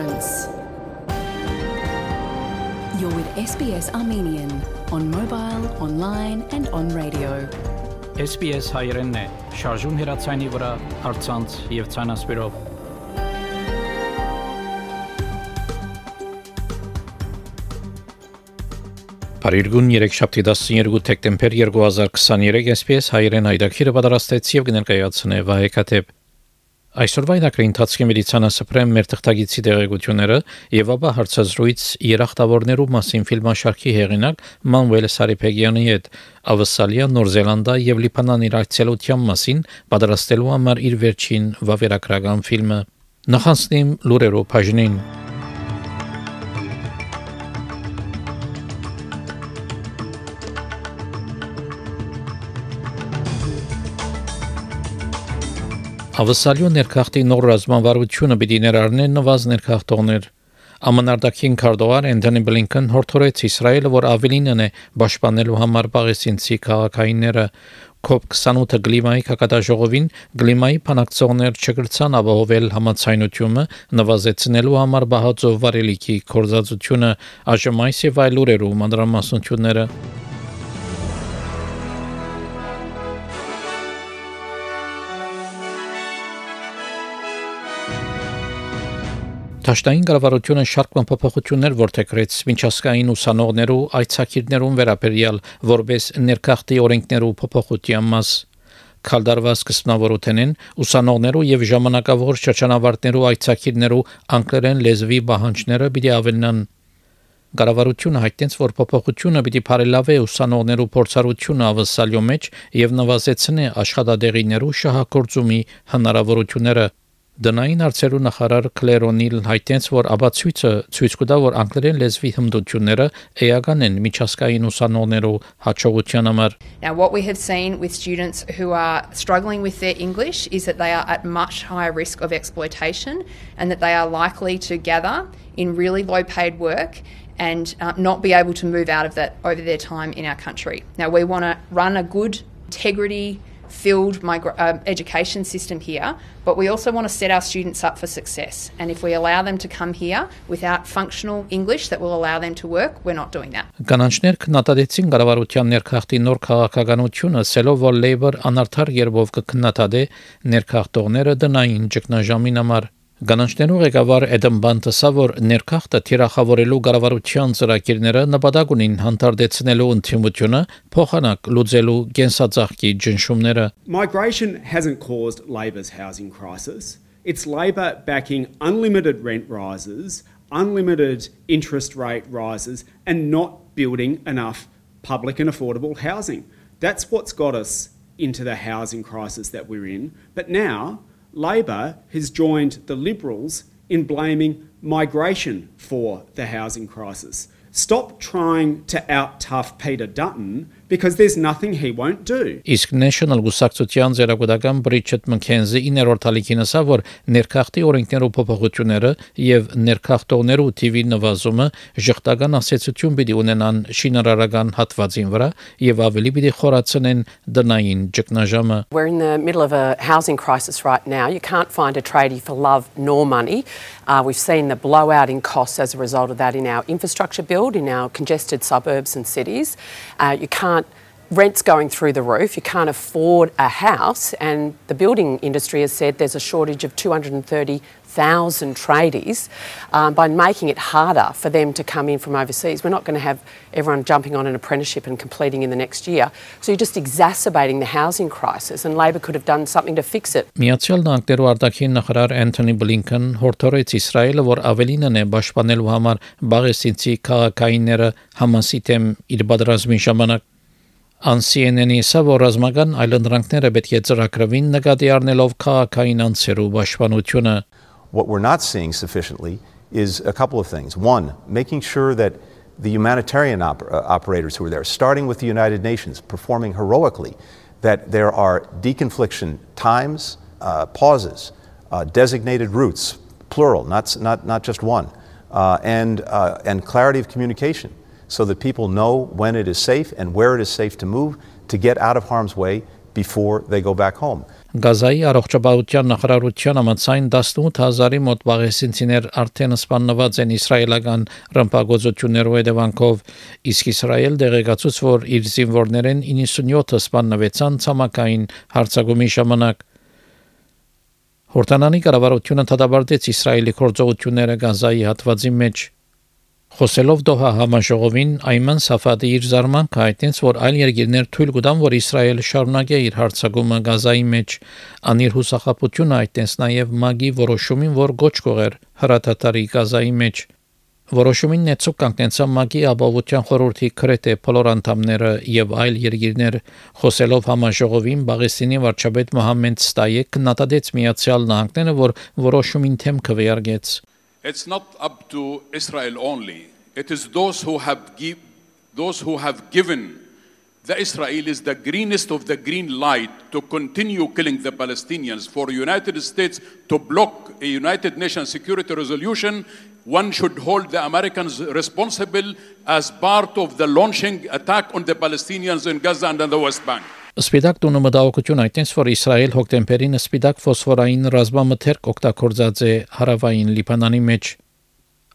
difference. You're with SBS Armenian on mobile, online and on radio. SBS հայերենն է, շարժուն հեռացանի վրա, հարցանց եւ ցանասպիրով։ Փարիգուն 3 շաբթի 12 դեկտեմբեր 2023 SPS հայերեն հայդակիրը պատրաստեց եւ կներկայացնե Վահե Քաթեփ Այսօրվա ինակրի ընթացքի մեդիցինասպրեմ մեր թղթագիտի տեղեկությունները եւ ապա հարցազրույց երախտավորներու մասին ֆիլմաշարքի հեղինակ Մանուել Սարիփեգյանի հետ Ավսալիա, Նոր Զելանդա եւ Լիբանան իրաքցելության մասին պատրաստելու համար իր վերջին վավերագրական ֆիլմը նախանցնիմ լուրերով բաժնին Ավսալյո ներքախտի նոր ռազմավարությունը պիտի ներառնեն նվազ ներքախտողներ։ Ամանարդակին քարտուղար Անթոնի Բլինքեն հորդորեց Իսրայելը, որ ավելինն է պաշտպանելու համար Պաղեստինցի քաղաքայինները COP28 գլիմայի կակատաժողովին գլիմայի փանակցողներ չգրցան ապահովել համացայնությունը նվազեցնելու համար բահածով վարելիքի կորզածությունը այս եւ այլ ուրերու մանրամասնությունները Դաշտային կառավարությունը շարք փոփոխություններ որթեքրեց միջազգային ուսանողներու այցակիրներուն վերաբերյալ որբես ներքախտի օրենքներու փոփոխության մաս Քալդարվա սկզբնավորութենեն ուսանողներու եւ ժամանակավոր շրջանավարտներու այցակիրներու անգլերեն լեզվի պահանջները պիտի ավելնան Գարավարությունը հայտնեց, որ փոփոխությունը պիտի բարելավի ուսանողներու փորձառությունը ավսալյո մեջ եւ նվազեցնի աշխատադեղիներու շահագործումի հնարավորությունները Դնային արծերու նախարար Կլերոնիլ հայտնեց, որ աբացույցը ցույց կտա, որ անգլերեն լեզվի հմտությունները էական են միջազգային ուսանողներու հաջողության համար։ Now what we have seen with students who are struggling with their English is that they are at much higher risk of exploitation and that they are likely to gather in really low paid work and uh, not be able to move out of that over their time in our country. Now we want to run a good integrity filled migra- uh, education system here, but we also want to set our students up for success. And if we allow them to come here without functional English that will allow them to work, we're not doing that. Կանանչներ քննադատեցին կառավարության ներքախտի նոր քաղաքականությունը, ասելով, որ Labour անարդար երբով կքննադատե ներքախտողները դնային ճգնաժամին համար Գանանչներու ղեկավար Էդեմ Բանտսա որ ներքախտը թիրախավորելու կառավարության ծրագիրները նպատակ ունին հանդարտեցնելու ընդդիմությունը փոխանակ լուծելու կենսածաղկի ջնշումները Migration hasn't caused Labor's housing crisis. It's Labor backing unlimited rent rises, unlimited interest rate rises and not building enough public and affordable housing. That's what's got us into the housing crisis that we're in. But now Labor has joined the Liberals in blaming migration for the housing crisis. Stop trying to out tough Peter Dutton because there's nothing he won't do. Իսկ National Գուսակցության ձերագուտական Բրիչետ Մքենզի 9-րդ հալիքին ասա, որ ներքախտի օրենքներով փոփոխությունները եւ ներքախտողներու TV նվազումը ժխտական ասացություն պիտի ունենան շինարարական հատվածին վրա եւ ավելի պիտի խորացնեն դնային ճգնաժամը։ We're in the middle of a housing crisis right now. You can't find a tradie for love nor money. Uh, we've seen the blowout in costs as a result of that in our infrastructure build in our congested suburbs and cities. Uh, you can't rent's going through the roof. You can't afford a house, and the building industry has said there's a shortage of 230,000 tradies. Um, by making it harder for them to come in from overseas, we're not going to have everyone jumping on an apprenticeship and completing in the next year. So you're just exacerbating the housing crisis, and Labor could have done something to fix it. Միացյալ Նահանգներու արտաքին նախարար Անթոնի Բլինքեն հորդորեց Իսրայելը, որ ավելինն է պաշտպանելու համար բաղեսինցի քաղաքայինները Համասի դեմ իր պատերազմի ժամանակ Անսիենենի սա որ ռազմական այլընտրանքները պետք է ծրագրվին նկատի առնելով քաղաքային անձերու պաշտպանությունը What we're not seeing sufficiently is a couple of things. One, making sure that the humanitarian op- uh, operators who are there, starting with the United Nations, performing heroically, that there are deconfliction times, uh, pauses, uh, designated routes, plural, not, not, not just one, uh, and, uh, and clarity of communication So that people know when it is safe and where it is safe to move to get out of harm's way before they go back home. Գազայի առողջապահության նախարարության համաձայն 18000-ի մոտ բաղեսինցիներ արդեն սպանված են իսրայելական ռմբագործություններով հետևանքով, իսկ Իսրայել դեղեկացուց, որ իր զինվորներեն 97-ը սպանվեցան ցամաքային հարձակումի ժամանակ։ Հորտանանի կառավարությունը դադարեցրեց Իսրայելի գործողությունները Գազայի հատվածի մեջ։ Խոսելով Դոհա համաժողովին Այման Սաֆադի իր զարմանքը հայտնեց, որ այլ երկիրներ թույլ կտան, որ Իսրայելը շարունակի իր հարձակումը Գազայի մեջ, անիր հուսախապությունը հայտնեց նաև ՄԱԳ-ի որոշումին, որ գոչ կողեր հրաթաթարի Գազայի մեջ։ Որոշումին նեցուկ կանգնեցան ՄԱԿ-ի ապահովության խորհրդի քրեթե բոլոր անդամները եւ այլ երկիրներ խոսելով համաժողովին Բաղեստինի վարչապետ Մոհամմեդ Ստայե կնատադեց Միացյալ Նահանգները, որ որոշումին թեմ քվեարկեց։ It's not up to Israel only. It is those who have give, those who have given the Israelis the greenest of the green light to continue killing the Palestinians. For United States to block a United Nations Security Resolution one should hold the Americans responsible as part of the launching attack on the Palestinians in Gaza and in the West Bank. Սպիտակ տունը մտահոգություն այտենց, որ Իսրայել հոկտեմբերին սպիտակ ֆոսֆորային ռազմամթերք օգտագործած է հարավային Լիբանանի մեջ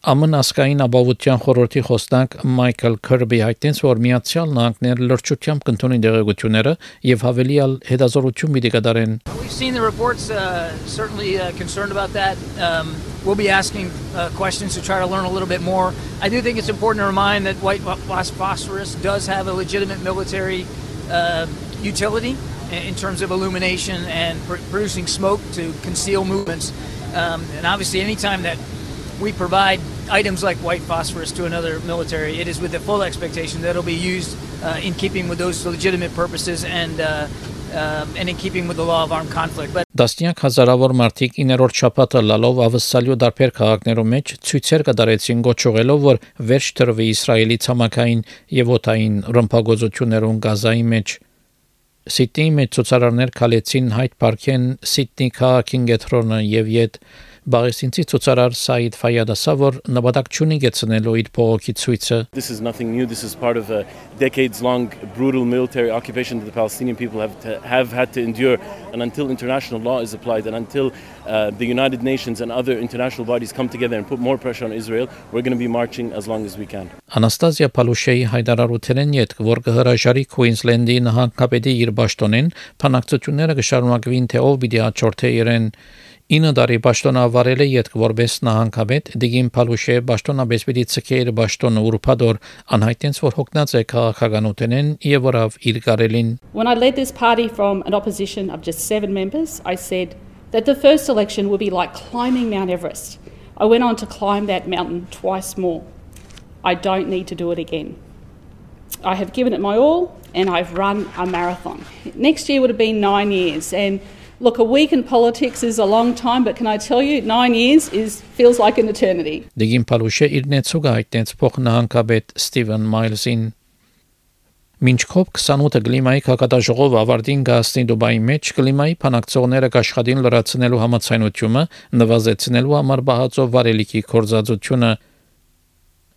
ԱՄՆ ասկային ապահովության խորհրդի խոսնակ Մայքլ Քերբի հայտնեց, որ Միացյալ Նահանգները լրջությամբ կընդունի դեղեցությունները եւ հավելյալ հետազորություն պիտի կատարեն։ We've seen the reports uh, certainly uh, concerned about that. Um, we'll be asking uh, questions to try to learn a little bit more. I do think it's important to remind that white phosphorus does have a legitimate military uh, utility in terms of illumination and pr- producing smoke to conceal movements. Um, and obviously, anytime that we provide items like white phosphorus to another military, it is with the full expectation that it'll be used uh, in keeping with those legitimate purposes and uh, um, and in keeping with the law of armed conflict. But Դաստիանք հազարավոր մարդիկ 9-րդ շաբաթը լալով ավսալյո դարբեր քաղաքներում մեջ ցույցեր կդարեցին գոչողելով, որ վերջ տրվի Իսրայելի ցամաքային եւ օթային ռմբագործություններուն Գազայի մեջ Սիդնեի մեջ ցուցարարներ քալեցին Հայդ Պարքեն, Սիդնի քաղաքին գետրոնը եւ յետ Բաղեսինցի ցուցարար Սայիդ Ֆայադասը որ նպատակ չունի գեցնելու իր փողոքի ցույցը This is nothing new. This is part of a decades long brutal military occupation that the Palestinian people have to, have had to endure. And until international law is applied and until uh, the United Nations and other international bodies come together and put more pressure on Israel we're going to be marching as long as we can. Անաստազիա Փալուշեի հայտարարութենեն յետ որ կհրաժարի Քուինսլենդի նահանգապետի իր ճշտոնեն փանակցությունները կշարունակվին թե ով պիտի աճորթե իրեն 9 տարի պաշտոնավարել է յետք որպես նահանգապետ Դիգին Փալուշե պաշտոնապես պիտի ցկեր պաշտոնը ուրփադոր անհայտենց որ հոգնած է քաղաքականութենեն եւ որավ իր կարելին When I led this party from an opposition of just 7 members I said that the first election would be like climbing Mount Everest I went on to climb that mountain twice more I don't need to do it again I have given it my all and I've run a marathon Next year would have been 9 years and Look, a week in politics is a long time, but can I tell you, nine years is feels like an eternity. Դիգին Փալուշը իր նեցուգ հայտնեց փոխնահանգապետ Ստիվեն Մայլսին Մինչ կոպ 28-ը կլիմայի հակատաժողով ավարտին գասնի Դուբայի մեջ կլիմայի փանակցողները կաշխատին լրացնելու համացայնությունը նվազեցնելու համար բահածով վարելիքի կորզածությունը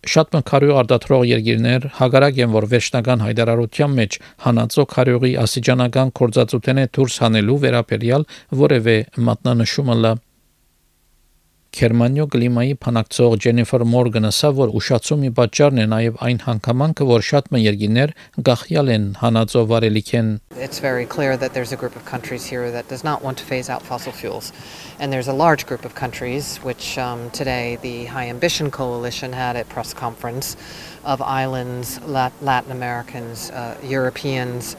Շատ մկարու արդատրող երկիրներ հագարակ են որ վերջնական հայտարարության մեջ հանածո քարյուղի ասիջանական կորզածութենե դուրս հանելու վերապերյալ որևէ մատնանշումը լա Գերմանիո կլիմայի փանակցող Ջենիֆեր Մորգանը ասա, որ ուշացումի պատճառն է նաև այն հանգամանքը, որ շատ մը երկիներ գախյալ են հանածո վարելիքեն։ It's very clear that there's a group of countries here that does not want to phase out fossil fuels. And there's a large group of countries, which um, today the High Ambition Coalition had a press conference of islands, Latin Americans, uh, Europeans,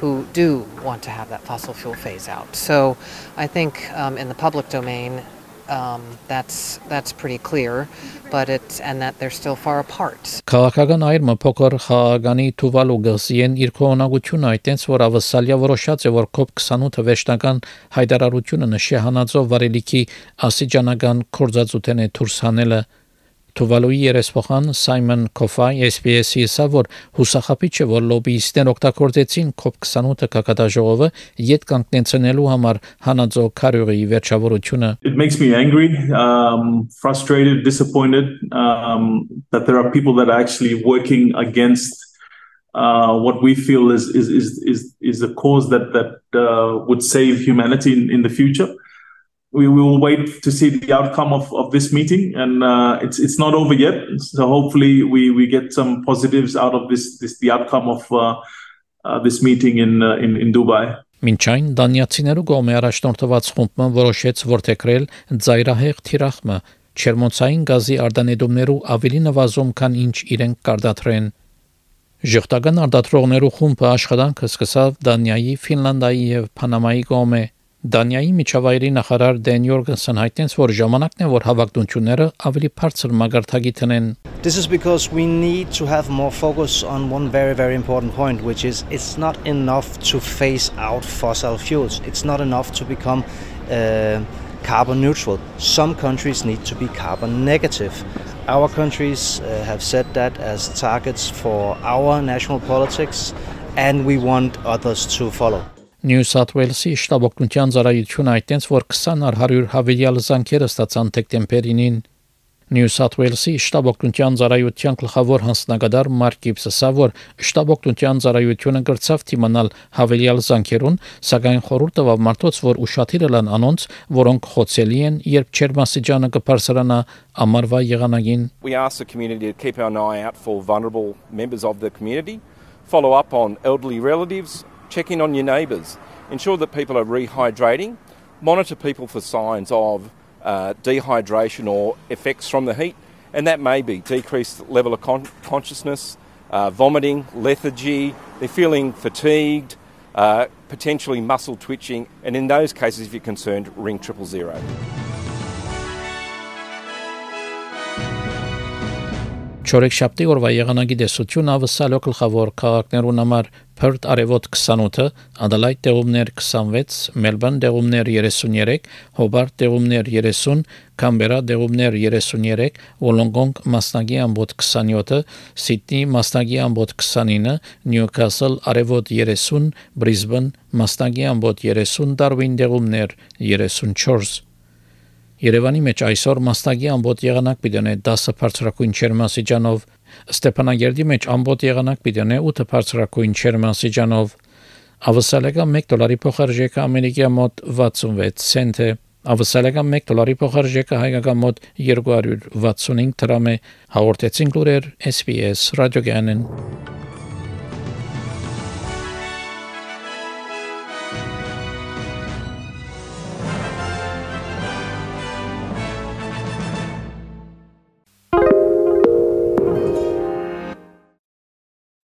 who do want to have that fossil fuel phase out. So I think um, in the public domain, um, that's that's pretty clear, but it's and that they're still far apart. Քաղաքական այրմը փոքր խաղաղանի Թուվալու գսիեն իր կողմնակությունը այտենց որ ավսալյա որոշած է որ COP28-ը վերջնական հայտարարությունը նշի հանածով վարելիքի ասիջանական կորզածութեն է դուրս հանելը Թուվալուի երեսփոխան Սայմոն Կոֆայ SPS-ի ասա որ հուսախապիչը որ լոբիիստներ օգտագործեցին COP28 կակատաժողովը յետ կանգնեցնելու համար հանածո քարյուղի վերջավորությունը It makes me angry, um, frustrated, disappointed um, that there are people that are actually working against uh, what we feel is is is is, is a cause that that uh, would save humanity in, in the future. We, will wait to see the outcome of, of this meeting, and uh, it's it's not over yet. So hopefully we, we get some positives out of this this the outcome of uh, uh, this meeting in uh, in in Dubai. Մինչ այն դանիացիներու կողմի առաջնորդված խումբը որոշեց որթեքրել ծայրահեղ թիրախմը չերմոնցային գազի արտանետումներու ավելի նվազում, քան ինչ իրենք կարտադրեն։ Ժողտական արտադրողներու խումբը աշխատանքը սկսավ Դանիայի, Ֆինլանդիայի եւ Պանամայի կողմէ։ Դանիայի միջավայրի նախարար Դեն Յորգենսեն հայտնեց, որ ժամանակն է, որ հավաքությունները ավելի բարձր մագարտագի տնեն։ This is because we need to have more focus on one very, very important point, which is it's not enough to phase out fossil fuels. It's not enough to become uh, carbon neutral. Some countries need to be carbon negative. Our countries uh, have set that as targets for our national politics, and we want others to follow. Նյու Սաթ Ուելսի շտաբօգնության ծառայությունը այդտենց որ 20 առ 100 հավելյալ զանգերը ստացան դեկտեմբերին Նյու Սաթ Ուելսի շտաբ օգնության ծառայության գլխավոր հանձնագետար Մարկ Գիբսը որ շտաբ օգնության ծառայությունը գրծավ թիմանալ հավելյալ զանգերուն, սակայն խորհուրդ տվավ մարդոց, որ ուշադիր լան անոնց, որոնք խոցելի են, երբ Չերմասիջանը կբարձրանա ամառվա եղանակին։ We ask the community to keep an eye out for vulnerable members of the community, follow up on elderly relatives, check in on your neighbours, ensure that people are rehydrating, monitor people for signs of uh, dehydration or effects from the heat, and that may be decreased level of con- consciousness, uh, vomiting, lethargy, they're feeling fatigued, uh, potentially muscle twitching, and in those cases, if you're concerned, ring triple zero. Չորեքշաբթի օրվա եղանակի դեսություն ավսալո գլխավոր քաղաքներուն համար Perth արևոտ 28, Adelaide տեղումներ 26, Melbourne տեղումներ 33, Hobart տեղումներ 30, Canberra տեղումներ 33, Wollongong մասնագի ամբոտ 27, Sydney մասնագի ամբոտ 29, Newcastle արևոտ 30, Brisbane մասնագի ամբոտ 30, Darwin տեղումներ 34 Երևանի մեջ այսօր մասնագի ամբոտ եղանակ պիտի 10 բարձրակույն չերմասիջանով Ստեփանագերդի մեջ ամբոտ եղանակ պիտի 8 բարձրակույն չերմասիջանով Ավսալական 1 դոլարի փոխարժեքը ամերիկյա մոտ 66 سنت է Ավսալական 1 դոլարի փոխարժեքը հայկական մոտ 265 դրամ է հաղորդեցին լուրեր SPS ռադիոգյանեն